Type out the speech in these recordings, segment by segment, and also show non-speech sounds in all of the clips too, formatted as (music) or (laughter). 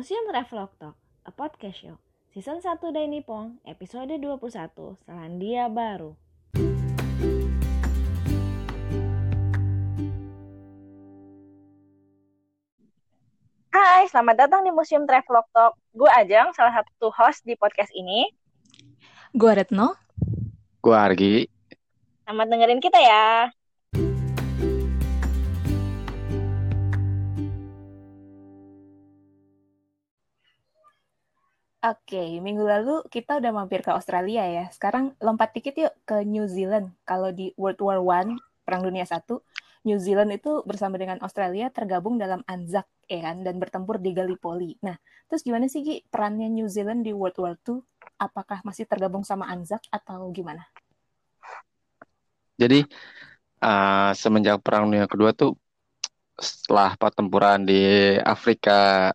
Museum Travelog Talk, a podcast show. Season 1 Dai Nippon, episode 21, Selandia Baru. Hai, selamat datang di Museum Travelog Talk. Gue Ajeng, salah satu host di podcast ini. Gue Retno. Gue Argi. Selamat dengerin kita ya. Oke, minggu lalu kita udah mampir ke Australia ya. Sekarang lompat dikit yuk ke New Zealand. Kalau di World War One, Perang Dunia Satu, New Zealand itu bersama dengan Australia tergabung dalam Anzac ya kan dan bertempur di Gallipoli. Nah, terus gimana sih Gi perannya New Zealand di World War II? Apakah masih tergabung sama Anzac atau gimana? Jadi uh, semenjak Perang Dunia Kedua tuh setelah pertempuran di Afrika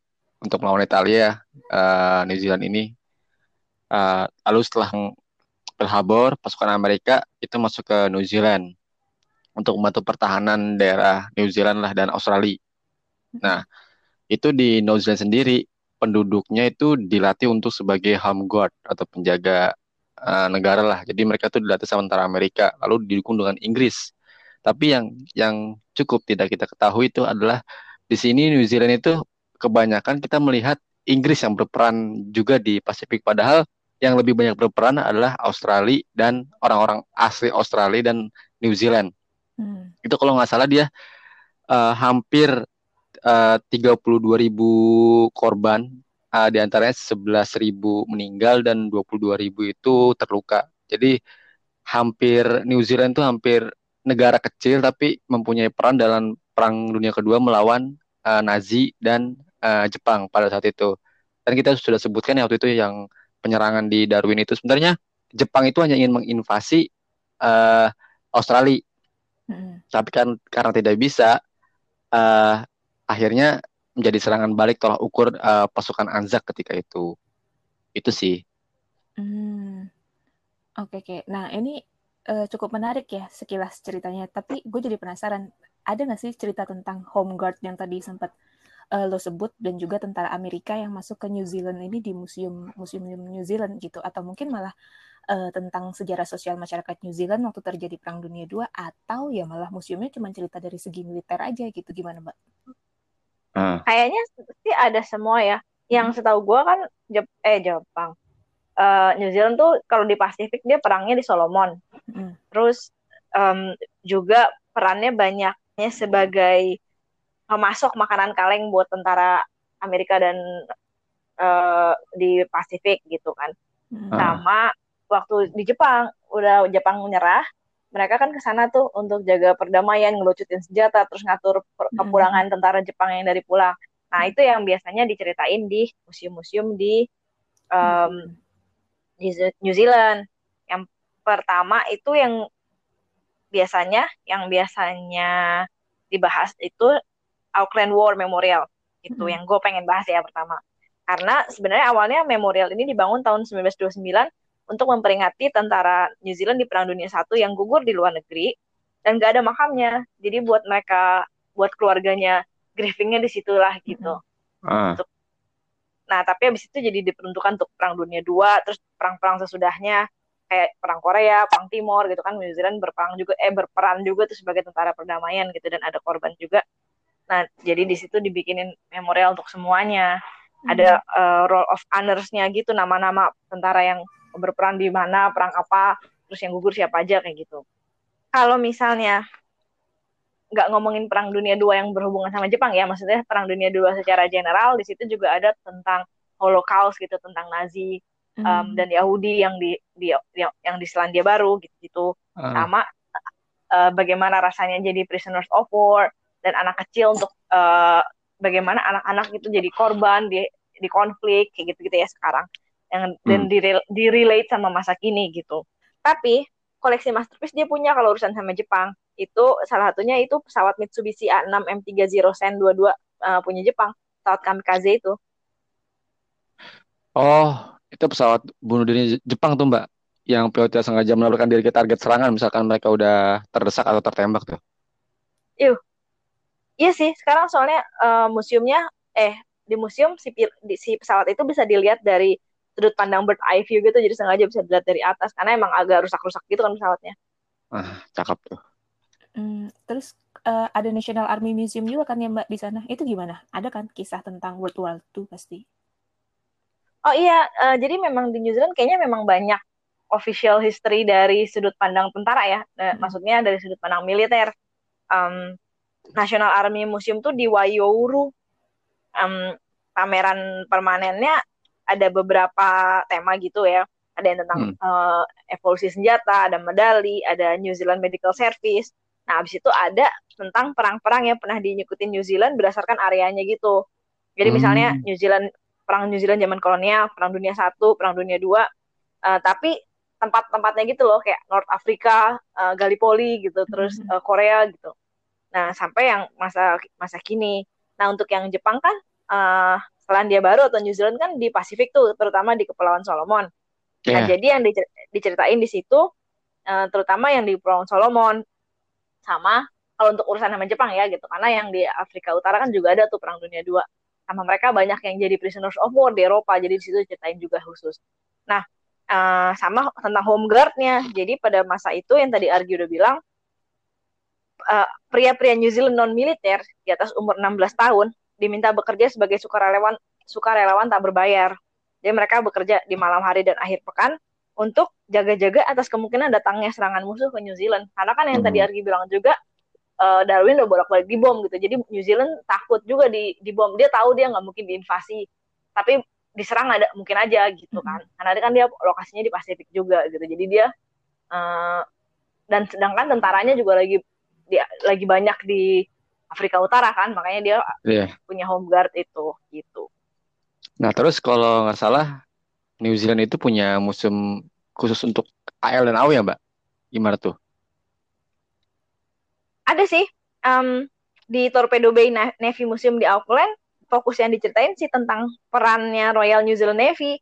untuk melawan Italia, uh, New Zealand ini, uh, lalu setelah Pearl pasukan Amerika itu masuk ke New Zealand untuk membantu pertahanan daerah New Zealand lah dan Australia. Nah, itu di New Zealand sendiri penduduknya itu dilatih untuk sebagai home guard atau penjaga uh, negara lah. Jadi mereka itu dilatih sama tentara Amerika, lalu didukung dengan Inggris. Tapi yang yang cukup tidak kita ketahui itu adalah di sini New Zealand itu kebanyakan kita melihat Inggris yang berperan juga di Pasifik padahal yang lebih banyak berperan adalah Australia dan orang-orang asli Australia dan New Zealand. Hmm. Itu kalau nggak salah dia uh, hampir uh, 32 ribu korban, uh, di antaranya 11 ribu meninggal dan 22 ribu itu terluka. Jadi hampir New Zealand itu hampir negara kecil tapi mempunyai peran dalam Perang Dunia Kedua melawan uh, Nazi dan uh, Jepang pada saat itu. Dan kita sudah sebutkan ya waktu itu yang penyerangan di Darwin itu sebenarnya Jepang itu hanya ingin menginvasi uh, Australia Hmm. Tapi kan karena tidak bisa, uh, akhirnya menjadi serangan balik tolak ukur uh, pasukan Anzac ketika itu. Itu sih. Hmm. Oke, okay, oke. Okay. Nah, ini uh, cukup menarik ya sekilas ceritanya. Tapi gue jadi penasaran, ada nggak sih cerita tentang Home Guard yang tadi sempat uh, lo sebut dan juga tentara Amerika yang masuk ke New Zealand ini di museum museum New Zealand gitu? Atau mungkin malah uh, tentang sejarah sosial masyarakat New Zealand waktu terjadi Perang Dunia II atau ya malah museumnya cuma cerita dari segi militer aja gitu gimana mbak? Uh. Kayaknya sih ada semua ya. Yang hmm. setahu gue kan Jep eh Jepang, uh, New Zealand tuh kalau di Pasifik dia perangnya di Solomon. Hmm. Terus um, juga perannya banyaknya sebagai pemasok makanan kaleng buat tentara Amerika dan uh, di Pasifik gitu kan. Hmm. Sama waktu di Jepang udah Jepang menyerah mereka kan ke sana tuh untuk jaga perdamaian ngelucutin senjata terus ngatur hmm. kepulangan tentara Jepang yang dari pulang nah itu yang biasanya diceritain di museum-museum di um, di New Zealand yang pertama itu yang biasanya yang biasanya dibahas itu Auckland War Memorial itu hmm. yang gue pengen bahas ya pertama karena sebenarnya awalnya memorial ini dibangun tahun 1929 untuk memperingati tentara New Zealand di Perang Dunia I yang gugur di luar negeri dan gak ada makamnya. Jadi buat mereka, buat keluarganya, grievingnya di situlah gitu. Uh. Untuk, nah tapi habis itu jadi diperuntukkan untuk Perang Dunia II, terus perang-perang sesudahnya kayak Perang Korea, Perang Timur gitu kan New Zealand berperang juga, eh berperan juga tuh sebagai tentara perdamaian gitu dan ada korban juga. Nah jadi di situ dibikinin memorial untuk semuanya. Ada uh, roll of honors-nya gitu nama-nama tentara yang berperan di mana, perang apa, terus yang gugur siapa aja kayak gitu. Kalau misalnya nggak ngomongin perang dunia dua yang berhubungan sama Jepang ya, maksudnya perang dunia dua secara general di situ juga ada tentang Holocaust gitu, tentang Nazi hmm. um, dan Yahudi yang di, di yang, yang di Selandia Baru gitu-gitu, uh. sama uh, bagaimana rasanya jadi prisoners of war dan anak kecil untuk uh, bagaimana anak-anak itu jadi korban di di konflik kayak gitu-gitu ya sekarang yang hmm. dan di, relate sama masa kini gitu. Tapi koleksi masterpiece dia punya kalau urusan sama Jepang. Itu salah satunya itu pesawat Mitsubishi A6 M30 Sen 22 uh, punya Jepang, pesawat kamikaze itu. Oh, itu pesawat bunuh diri Jepang tuh, Mbak. Yang pilotnya sengaja menabrakkan diri ke target serangan misalkan mereka udah terdesak atau tertembak tuh. Iya. Iya sih, sekarang soalnya uh, museumnya eh di museum si, di, si pesawat itu bisa dilihat dari sudut pandang bird eye view gitu jadi sengaja bisa dilihat dari atas karena emang agak rusak-rusak gitu kan pesawatnya. Ah, cakep tuh. Hmm, terus uh, ada National Army Museum juga kan ya Mbak di sana. Itu gimana? Ada kan kisah tentang World War II pasti? Oh iya, uh, jadi memang di New Zealand kayaknya memang banyak official history dari sudut pandang tentara ya. hmm. Maksudnya dari sudut pandang militer. Um, National Army Museum tuh di Waiouru. Um, pameran permanennya ada beberapa tema gitu ya. Ada yang tentang hmm. uh, evolusi senjata, ada medali, ada New Zealand Medical Service. Nah, habis itu ada tentang perang-perang yang pernah dinyukutin New Zealand berdasarkan areanya gitu. Jadi hmm. misalnya New Zealand perang New Zealand zaman kolonial, perang dunia satu, perang dunia dua, uh, tapi tempat-tempatnya gitu loh kayak North Afrika, uh, Gallipoli gitu, terus uh, Korea gitu. Nah sampai yang masa masa kini. Nah untuk yang Jepang kan uh, Selandia Baru atau New Zealand kan di Pasifik tuh, terutama di Kepulauan Solomon. Yeah. Nah, ya. jadi yang diceritain di situ, uh, terutama yang di Kepulauan Solomon, sama kalau untuk urusan sama Jepang ya gitu, karena yang di Afrika Utara kan juga ada tuh Perang Dunia II. Sama mereka banyak yang jadi prisoners of war di Eropa, jadi di situ ceritain juga khusus. Nah, uh, sama tentang home guard-nya. Jadi pada masa itu yang tadi Argi udah bilang, pria pria-pria New Zealand non militer di atas umur 16 tahun diminta bekerja sebagai sukarelawan sukarelawan tak berbayar. Jadi mereka bekerja di malam hari dan akhir pekan untuk jaga-jaga atas kemungkinan datangnya serangan musuh ke New Zealand. Karena kan yang hmm. tadi Argi bilang juga uh, Darwin udah bolak-balik dibom gitu. Jadi New Zealand takut juga di dibom. Dia tahu dia nggak mungkin diinvasi, tapi diserang ada mungkin aja gitu kan. Hmm. Karena kan dia lokasinya di Pasifik juga gitu. Jadi dia uh, dan sedangkan tentaranya juga lagi dia lagi banyak di Afrika Utara kan, makanya dia yeah. punya home guard itu gitu. Nah terus kalau nggak salah New Zealand itu punya museum khusus untuk AL dan AW ya mbak? Gimana tuh? Ada sih um, di Torpedo Bay Navy Museum di Auckland fokus yang diceritain sih tentang perannya Royal New Zealand Navy.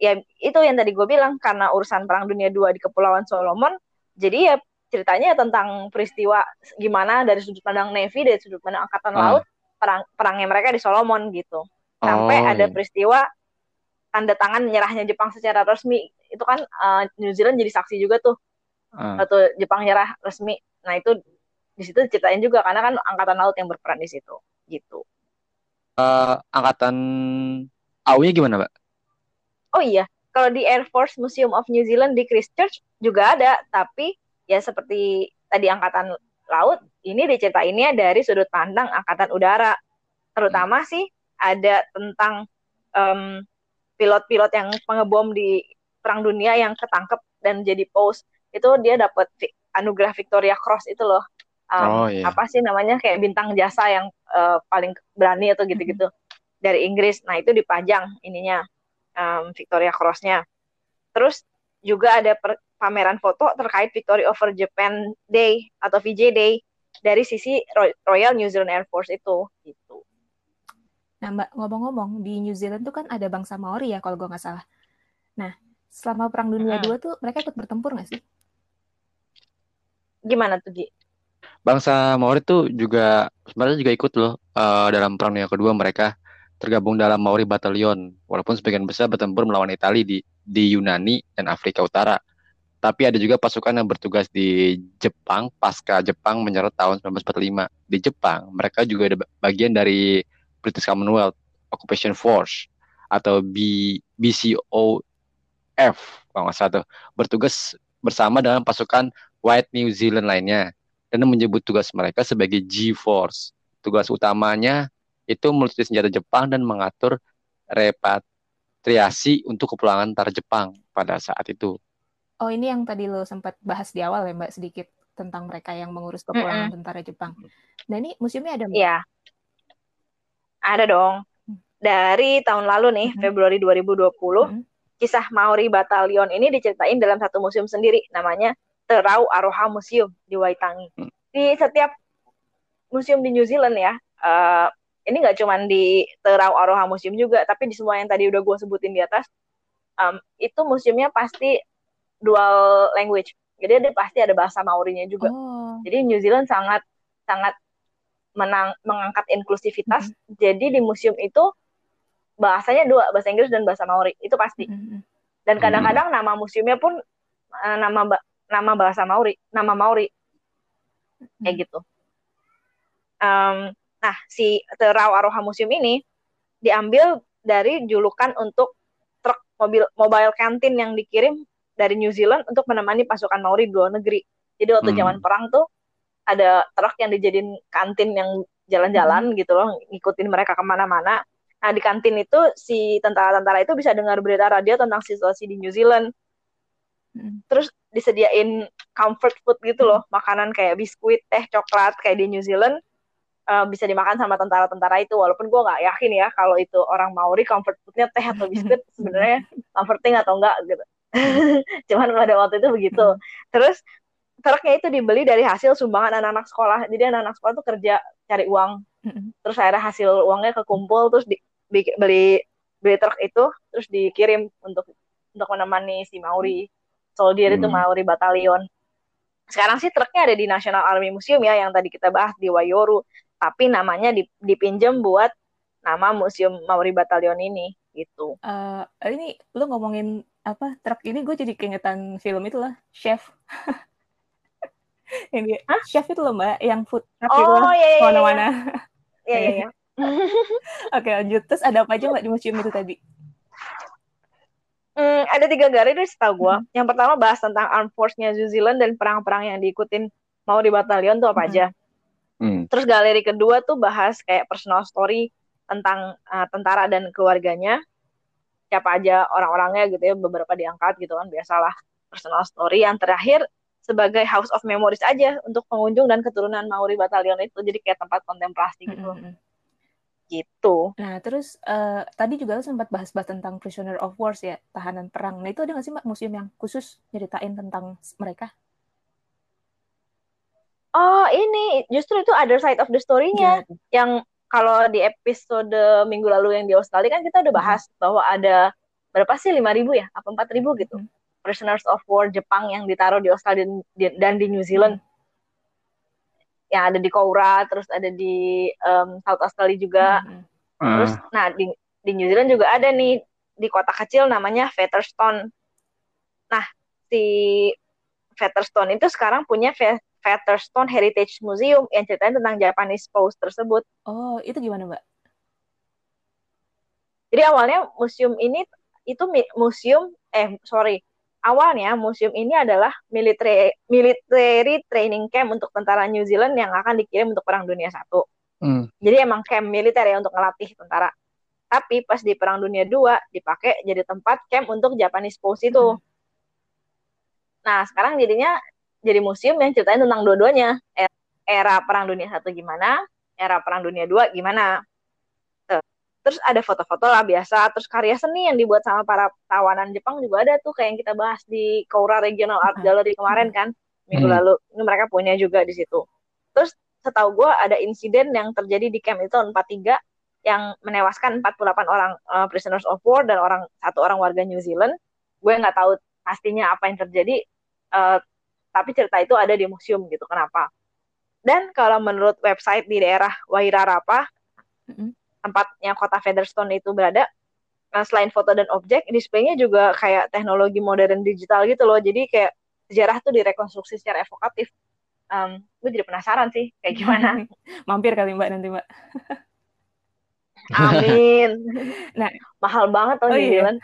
Ya itu yang tadi gue bilang karena urusan Perang Dunia II di Kepulauan Solomon, jadi ya ceritanya tentang peristiwa gimana dari sudut pandang Navy dari sudut pandang angkatan uh. laut perang perangnya mereka di Solomon gitu sampai oh, ada iya. peristiwa tanda tangan menyerahnya Jepang secara resmi itu kan uh, New Zealand jadi saksi juga tuh uh. waktu Jepang nyerah resmi nah itu di situ ceritain juga karena kan angkatan laut yang berperan di situ gitu uh, angkatan AU-nya gimana mbak? Oh iya kalau di Air Force Museum of New Zealand di Christchurch juga ada tapi ya seperti tadi angkatan laut ini diceritainnya dari sudut pandang angkatan udara terutama hmm. sih ada tentang pilot pilot-pilot yang pengebom di perang dunia yang ketangkep dan jadi pose itu dia dapat anugerah Victoria Cross itu loh um, oh, iya. apa sih namanya kayak bintang jasa yang uh, paling berani atau gitu-gitu hmm. dari Inggris nah itu dipajang ininya um, Victoria Crossnya terus juga ada per, pameran foto terkait Victory over Japan Day atau VJ Day dari sisi Royal New Zealand Air Force itu gitu. Nah Mbak ngomong-ngomong di New Zealand tuh kan ada bangsa Maori ya kalau gue nggak salah. Nah selama Perang Dunia II tuh mereka ikut bertempur nggak sih? Gimana tuh Gi? Bangsa Maori tuh juga sebenarnya juga ikut loh uh, dalam Perang Dunia Kedua mereka tergabung dalam Maori Battalion walaupun sebagian besar bertempur melawan Italia di di Yunani dan Afrika Utara tapi ada juga pasukan yang bertugas di Jepang pasca Jepang menyerah tahun 1945. Di Jepang, mereka juga ada bagian dari British Commonwealth Occupation Force atau B, BCOF kalau nggak salah bertugas bersama dengan pasukan White New Zealand lainnya dan menyebut tugas mereka sebagai G-Force. Tugas utamanya itu meluncurkan senjata Jepang dan mengatur repatriasi untuk kepulangan tentara Jepang pada saat itu. Oh ini yang tadi lo sempat bahas di awal ya Mbak sedikit tentang mereka yang mengurus kepulangan mm -hmm. tentara Jepang. Nah ini museumnya ada Mbak? Iya. Ada dong. Hmm. Dari tahun lalu nih, mm -hmm. Februari 2020, mm -hmm. kisah Maori Batalion ini diceritain dalam satu museum sendiri, namanya Terau Aroha Museum di Waitangi. Mm. Di setiap museum di New Zealand ya, uh, ini nggak cuma di Terau Aroha Museum juga, tapi di semua yang tadi udah gue sebutin di atas, um, itu museumnya pasti dual language. Jadi ada pasti ada bahasa Maorinya juga. Oh. Jadi New Zealand sangat sangat menang, mengangkat inklusivitas. Mm -hmm. Jadi di museum itu bahasanya dua bahasa Inggris dan bahasa Maori itu pasti mm-hmm. dan kadang-kadang nama museumnya pun uh, nama nama bahasa Maori nama Maori kayak gitu um, nah si Terau Aroha Museum ini diambil dari julukan untuk truk mobil mobile kantin yang dikirim dari New Zealand untuk menemani pasukan Maori di luar negeri jadi waktu hmm. zaman perang tuh ada truk yang dijadiin kantin yang jalan-jalan hmm. gitu loh ngikutin mereka ke mana-mana Nah di kantin itu si tentara-tentara itu bisa dengar berita radio tentang situasi di New Zealand. Hmm. Terus disediain comfort food gitu loh, makanan kayak biskuit, teh, coklat kayak di New Zealand uh, bisa dimakan sama tentara-tentara itu. Walaupun gue nggak yakin ya kalau itu orang Maori comfort foodnya teh atau biskuit (laughs) sebenarnya comforting atau enggak gitu. (laughs) Cuman pada waktu itu begitu. Hmm. Terus truknya itu dibeli dari hasil sumbangan anak-anak sekolah. Jadi anak-anak sekolah tuh kerja cari uang. Hmm. Terus akhirnya hasil uangnya kekumpul terus di, beli beli truk itu terus dikirim untuk untuk menemani si Maori soldier hmm. itu Maori Batalion. Sekarang sih truknya ada di National Army Museum ya yang tadi kita bahas di Wayoru, tapi namanya dipinjam buat nama Museum Maori Batalion ini gitu. Uh, ini lu ngomongin apa truk ini gue jadi keingetan film itu lah Chef. (laughs) ini Hah? Chef itu loh mbak yang food truck oh, gitu iya, iya, iya. mana-mana. (laughs) Iya iya. iya. (laughs) Oke lanjut. Terus ada apa aja mbak di museum itu tadi? Hmm, ada tiga garis setahu gue. Hmm. Yang pertama bahas tentang armed force-nya New Zealand dan perang-perang yang diikutin mau di batalion tuh apa hmm. aja. Hmm. Terus galeri kedua tuh bahas kayak personal story tentang uh, tentara dan keluarganya. Siapa aja orang-orangnya gitu ya, beberapa diangkat gitu kan biasalah personal story. Yang terakhir sebagai House of Memories aja untuk pengunjung dan keturunan Maori Batalion itu jadi kayak tempat kontemplasi gitu. -hmm. hmm gitu. Nah, terus uh, tadi juga sempat bahas-bahas tentang prisoner of wars ya, tahanan perang. Nah, itu ada nggak sih Mbak museum yang khusus nyeritain tentang mereka? Oh, ini justru itu other side of the story-nya. Yeah. Yang kalau di episode minggu lalu yang di Australia kan kita udah bahas hmm. bahwa ada berapa sih 5000 ya? Apa 4000 gitu. Hmm. Prisoners of war Jepang yang ditaruh di Australia dan di New Zealand. Hmm yang ada di Koura, terus ada di um, South Australia juga. Hmm. Terus, nah di di New Zealand juga ada nih di kota kecil namanya Featherstone. Nah, si Featherstone itu sekarang punya Featherstone Heritage Museum yang ceritanya tentang Japanese Post tersebut. Oh, itu gimana, Mbak? Jadi awalnya museum ini itu museum eh sorry awalnya museum ini adalah military military training camp untuk tentara New Zealand yang akan dikirim untuk Perang Dunia Satu. Hmm. Jadi emang camp militer ya untuk ngelatih tentara. Tapi pas di Perang Dunia Dua dipakai jadi tempat camp untuk Japanese Post itu. Hmm. Nah sekarang jadinya jadi museum yang ceritain tentang dua-duanya. Era Perang Dunia Satu gimana, era Perang Dunia Dua gimana. Terus ada foto-foto lah biasa terus karya seni yang dibuat sama para tawanan Jepang juga ada tuh kayak yang kita bahas di Koura Regional Art Gallery kemarin kan minggu hmm. lalu. Ini mereka punya juga di situ. Terus setahu gue ada insiden yang terjadi di camp itu tahun 43 yang menewaskan 48 orang uh, prisoners of war dan orang satu orang warga New Zealand. Gue nggak tahu pastinya apa yang terjadi uh, tapi cerita itu ada di museum gitu kenapa? Dan kalau menurut website di daerah Wairarapa mm -hmm tempatnya kota Featherstone itu berada nah, selain foto dan objek displaynya juga kayak teknologi modern digital gitu loh. Jadi kayak sejarah tuh direkonstruksi secara evokatif. Um, gue jadi penasaran sih kayak gimana. (laughs) Mampir kali mbak nanti mbak. Amin. Nah. Mahal banget tuh oh, iya.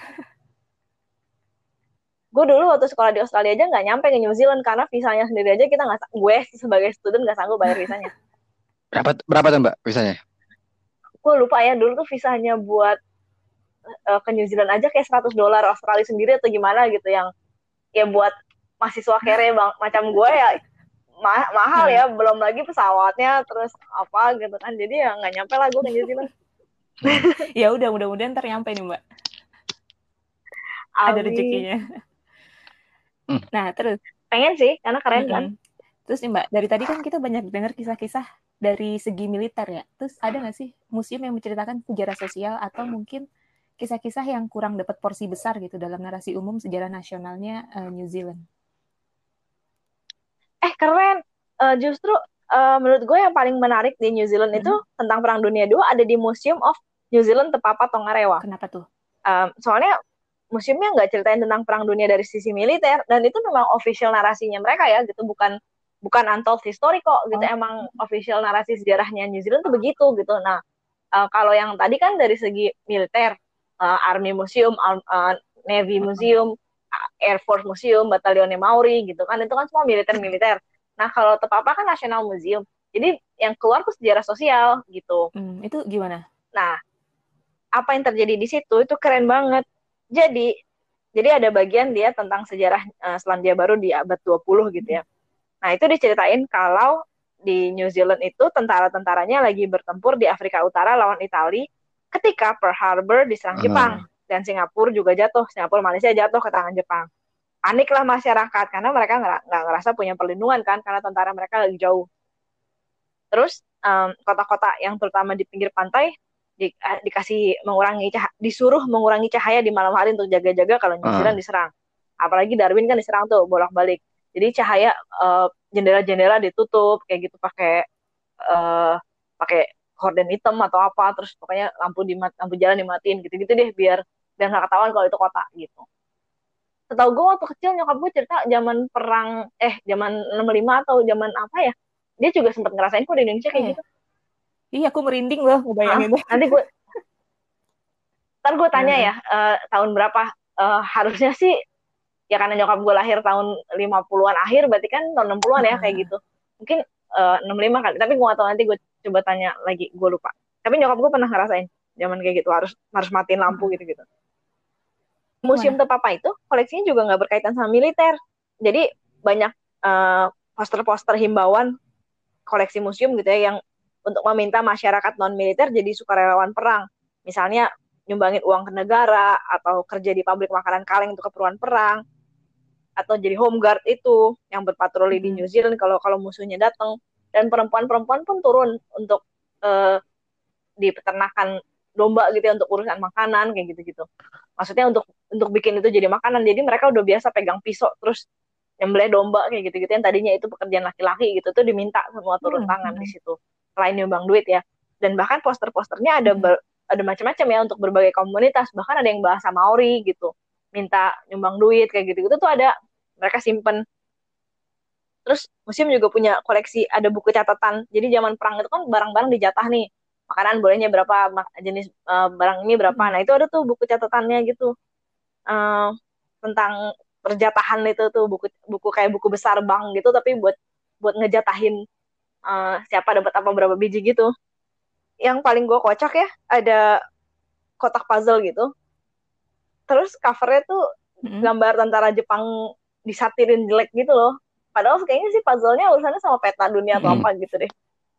Gue dulu waktu sekolah di Australia aja nggak nyampe ke New Zealand karena visanya sendiri aja kita nggak gue sebagai student nggak sanggup bayar visanya. Berapa berapa tuh mbak visanya? Gue lupa ya dulu tuh visanya buat uh, ke New Zealand aja kayak 100 dolar Australia sendiri atau gimana gitu yang ya buat mahasiswa kere bang macam gue ya ma mahal ya hmm. belum lagi pesawatnya terus apa gitu kan jadi ya nggak nyampe lah gue ke New Zealand. (laughs) Ya udah mudah-mudahan ntar nyampe nih mbak. Amin. ada rezekinya hmm. nah terus pengen sih karena keren kan terus nih mbak dari tadi kan kita banyak dengar kisah-kisah dari segi militer ya. Terus ada nggak sih museum yang menceritakan sejarah sosial atau mungkin kisah-kisah yang kurang dapat porsi besar gitu dalam narasi umum sejarah nasionalnya uh, New Zealand? Eh keren. Uh, justru uh, menurut gue yang paling menarik di New Zealand hmm. itu tentang Perang Dunia II ada di Museum of New Zealand Tepapa Tongarewa. Kenapa tuh? Um, soalnya museumnya nggak ceritain tentang perang dunia dari sisi militer dan itu memang official narasinya mereka ya gitu. Bukan bukan untold history kok gitu. Oh. emang official narasi sejarahnya New Zealand tuh begitu gitu. Nah uh, kalau yang tadi kan dari segi militer uh, Army Museum uh, Navy Museum Air Force Museum Batalion Maori gitu kan. Itu kan semua militer militer nah kalau Tepapa kan National Museum. Jadi yang keluar tuh sejarah sosial gitu. Hmm, itu gimana? Nah apa yang terjadi di situ itu keren banget jadi jadi ada bagian dia tentang sejarah uh, Selandia Baru di abad 20 gitu ya Nah, itu diceritain kalau di New Zealand itu tentara-tentaranya lagi bertempur di Afrika Utara lawan Italia ketika Pearl Harbor diserang hmm. Jepang dan Singapura juga jatuh, Singapura Malaysia jatuh ke tangan Jepang. Paniklah masyarakat karena mereka nggak ngerasa punya perlindungan kan karena tentara mereka lagi jauh. Terus kota-kota um, yang terutama di pinggir pantai di, uh, dikasih mengurangi cahaya, disuruh mengurangi cahaya di malam hari untuk jaga-jaga kalau New Zealand hmm. diserang. Apalagi Darwin kan diserang tuh bolak-balik jadi cahaya uh, jendela-jendela ditutup kayak gitu pakai uh, pakai horden hitam atau apa terus pokoknya lampu di lampu jalan dimatiin gitu-gitu deh biar biar nggak ketahuan kalau itu kota gitu setahu gue waktu kecil nyokap gue cerita zaman perang eh zaman 65 atau zaman apa ya dia juga sempat ngerasain kok di Indonesia kayak eh. gitu iya aku merinding loh ngebayangin ah, nanti gue ntar gue tanya ya uh, tahun berapa? Uh, harusnya sih ya karena nyokap gue lahir tahun 50-an akhir berarti kan tahun 60-an ya kayak gitu. Mungkin uh, eh, 65 kali. Tapi gue gak tahu nanti gue coba tanya lagi gue lupa. Tapi nyokap gue pernah ngerasain zaman kayak gitu harus harus matiin lampu gitu gitu museum Tepapa itu koleksinya juga nggak berkaitan sama militer. Jadi banyak uh, poster-poster himbauan koleksi museum gitu ya yang untuk meminta masyarakat non militer jadi sukarelawan perang misalnya nyumbangin uang ke negara atau kerja di pabrik makanan kaleng untuk keperluan perang atau jadi home guard itu yang berpatroli di New Zealand kalau kalau musuhnya datang dan perempuan-perempuan pun turun untuk uh, di peternakan domba gitu ya untuk urusan makanan kayak gitu-gitu. Maksudnya untuk untuk bikin itu jadi makanan. Jadi mereka udah biasa pegang pisau terus nyembelih domba kayak gitu-gitu yang tadinya itu pekerjaan laki-laki gitu tuh diminta semua turun hmm. tangan di situ. Selain nyumbang duit ya. Dan bahkan poster-posternya ada hmm. ber, ada macam-macam ya untuk berbagai komunitas. Bahkan ada yang bahasa Maori gitu. Minta nyumbang duit kayak gitu-gitu tuh ada mereka simpen terus museum juga punya koleksi ada buku catatan jadi zaman perang itu kan barang-barang dijatah nih makanan bolehnya berapa jenis uh, barang ini berapa nah itu ada tuh buku catatannya gitu uh, tentang perjatahan itu tuh buku buku kayak buku besar bank gitu tapi buat buat ngejatahin uh, siapa dapat apa berapa biji gitu. Yang paling gue kocak ya ada kotak puzzle gitu. Terus covernya tuh mm-hmm. gambar tentara Jepang disatirin jelek gitu loh. Padahal kayaknya sih puzzle-nya urusannya sama peta dunia atau apa gitu deh.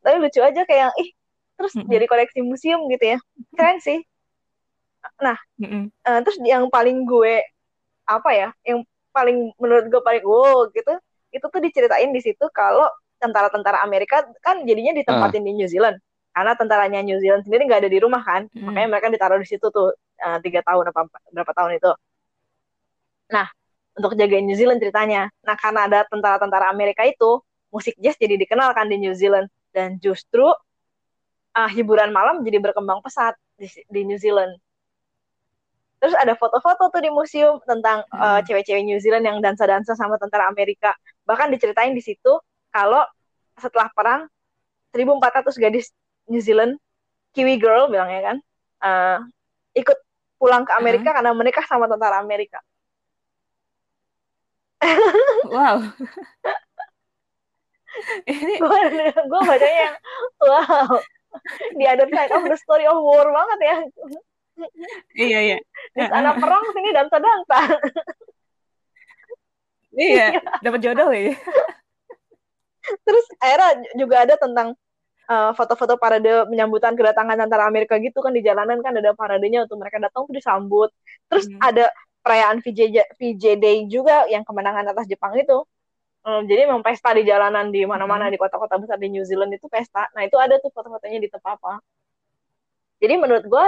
Tapi lucu aja kayak ih terus mm -hmm. jadi koleksi museum gitu ya. Keren sih. Nah mm -hmm. uh, terus yang paling gue apa ya yang paling menurut gue paling wow gitu itu tuh diceritain di situ kalau tentara-tentara Amerika kan jadinya ditempatin uh. di New Zealand karena tentaranya New Zealand sendiri nggak ada di rumah kan mm. makanya mereka ditaruh di situ tuh uh, tiga tahun apa berapa tahun itu nah untuk jagain New Zealand ceritanya. Nah, karena ada tentara-tentara Amerika itu, musik jazz jadi dikenalkan di New Zealand dan justru uh, hiburan malam jadi berkembang pesat di, di New Zealand. Terus ada foto-foto tuh di museum tentang uh, cewek-cewek New Zealand yang dansa-dansa sama tentara Amerika. Bahkan diceritain di situ kalau setelah perang 1400 gadis New Zealand, Kiwi girl bilangnya kan, uh, ikut pulang ke Amerika uh -huh. karena menikah sama tentara Amerika (laughs) wow. Ini gue (laughs) bacanya wow. Di other side of the story of war banget ya. iya iya. Di sana perang sini dansa-dansa. iya, (laughs) dapat jodoh ya. Terus akhirnya juga ada tentang uh, foto-foto parade menyambutan kedatangan antara Amerika gitu kan di jalanan kan ada paradenya untuk mereka datang tuh disambut. Terus hmm. ada perayaan VJ, VJ Day juga yang kemenangan atas Jepang itu. Um, jadi memang pesta di jalanan di mana-mana hmm. di kota-kota besar di New Zealand itu pesta. Nah itu ada tuh foto-fotonya di Tepapa. Jadi menurut gue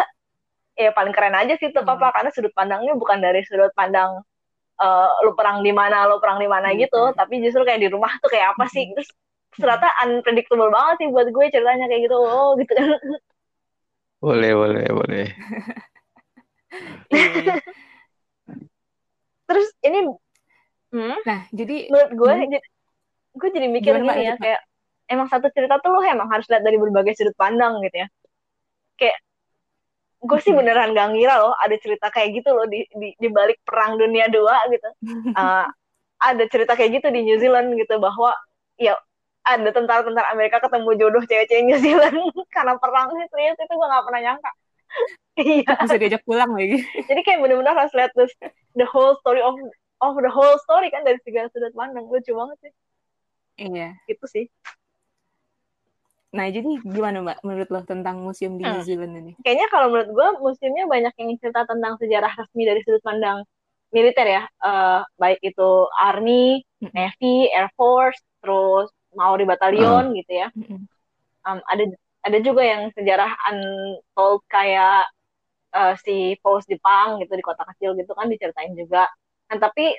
ya paling keren aja sih Tepapa hmm. karena sudut pandangnya bukan dari sudut pandang uh, lu perang di mana, lu perang di mana hmm. gitu, tapi justru kayak di rumah tuh kayak apa sih? Terus ternyata unpredictable banget sih buat gue ceritanya kayak gitu. Oh gitu kan. Boleh, boleh, boleh. Iya. Terus ini, hmm? nah jadi menurut gue, hmm? gue jadi mikir Gimana, gini ya, kayak emang satu cerita tuh lo emang harus lihat dari berbagai sudut pandang gitu ya. Kayak gue sih beneran gak ngira loh ada cerita kayak gitu loh di di, di balik perang dunia dua gitu. Uh, (laughs) ada cerita kayak gitu di New Zealand gitu bahwa ya ada tentara-tentara Amerika ketemu jodoh cewek-cewek New Zealand (laughs) karena perang sih ternyata itu gue gak pernah nyangka. (laughs) Iya. Bisa diajak pulang lagi. Jadi kayak bener-bener harus lihat the, the whole story of of the whole story kan dari segala sudut pandang. Lucu banget sih. Iya. Itu sih. Nah, jadi gimana Mbak menurut lo tentang museum di hmm. New Zealand ini? Kayaknya kalau menurut gue museumnya banyak yang cerita tentang sejarah resmi dari sudut pandang militer ya. Uh, baik itu Army, hmm. Navy, Air Force, terus Maori Battalion hmm. gitu ya. Um, ada ada juga yang sejarah untold kayak uh, si Paus Jepang gitu di kota kecil gitu kan diceritain juga. Kan tapi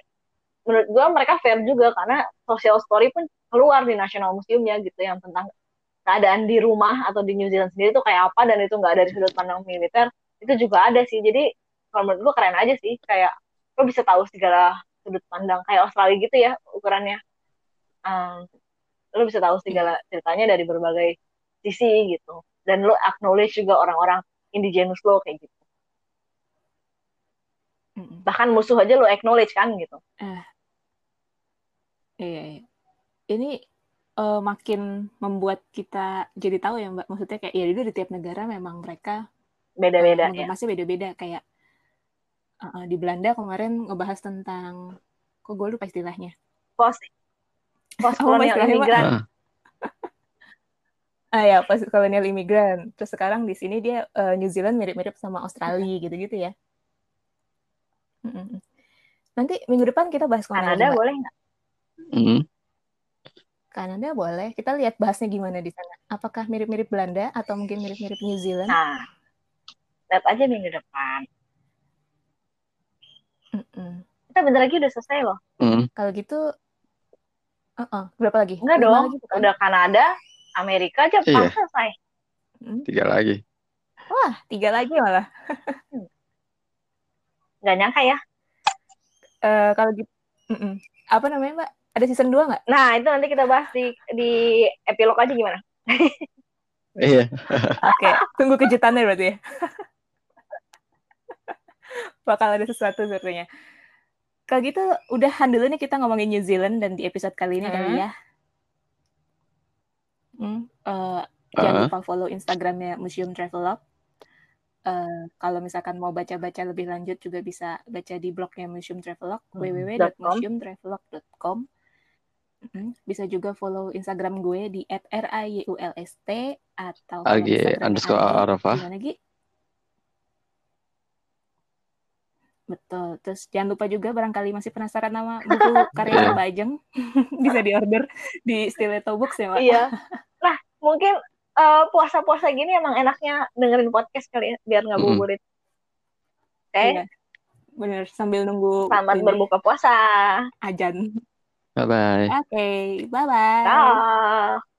menurut gue mereka fair juga karena social story pun keluar di National Museumnya gitu yang tentang keadaan di rumah atau di New Zealand sendiri itu kayak apa dan itu nggak dari sudut pandang militer itu juga ada sih. Jadi kalau menurut gue keren aja sih kayak lo bisa tahu segala sudut pandang kayak Australia gitu ya ukurannya. Um, lo bisa tahu segala ceritanya dari berbagai sisi gitu. Dan lo acknowledge juga orang-orang indigenous lo kayak gitu. Bahkan musuh aja lo acknowledge kan gitu. Eh. iya, iya. ini uh, makin membuat kita jadi tahu ya mbak. Maksudnya kayak ya di tiap negara memang mereka beda-beda uh, ya. masih beda-beda. Kayak uh, di Belanda kemarin ngebahas tentang kok gue lupa istilahnya. Post post (laughs) kolonial oh, imigran. Ah ya post kolonial imigran. Terus sekarang di sini dia uh, New Zealand mirip-mirip sama Australia gitu-gitu ya. Nanti minggu depan kita bahas Kanada boleh nggak? Mm. Kanada boleh. Kita lihat bahasnya gimana di sana. Apakah mirip-mirip Belanda atau mungkin mirip-mirip New Zealand? Nah, lihat aja minggu depan. Mm-mm. Kita bentar lagi udah selesai loh. Mm. Kalau gitu, uh-uh. berapa lagi? Enggak dong, lagi, bukan? udah Kanada, Amerika, Jepang iya. selesai. Mm. Tiga lagi. Wah, tiga lagi malah. Gak nyangka ya. Uh, kalau gitu, mm-mm. apa namanya Mbak? Ada season 2 nggak? Nah, itu nanti kita bahas di, di epilog aja gimana. (laughs) iya. Oke, okay. tunggu kejutannya berarti ya. Bakal ada sesuatu sepertinya. Kalau gitu, udah dulu nih kita ngomongin New Zealand dan di episode kali ini hmm. kali ya. Hmm, uh, jangan uh. lupa follow Instagramnya Museum Travelog. Uh, kalau misalkan mau baca-baca lebih lanjut juga bisa baca di blognya Museum Travelog hmm. www.museumtravelog.com bisa juga follow Instagram gue di @rayulst atau Ag underscore Arafah. Lagi? Betul. Terus jangan lupa juga barangkali masih penasaran nama buku (laughs) karya Mbak Ajeng (laughs) bisa diorder di Stiletto Books ya, Mbak. Iya. (laughs) Nah, mungkin uh, puasa-puasa gini emang enaknya dengerin podcast kali ya biar nggak buburit. Oke. Okay? Iya. Bener, sambil nunggu Selamat ini. berbuka puasa. Ajan. Bye bye. Okay. Bye-bye. Bye bye. Bye.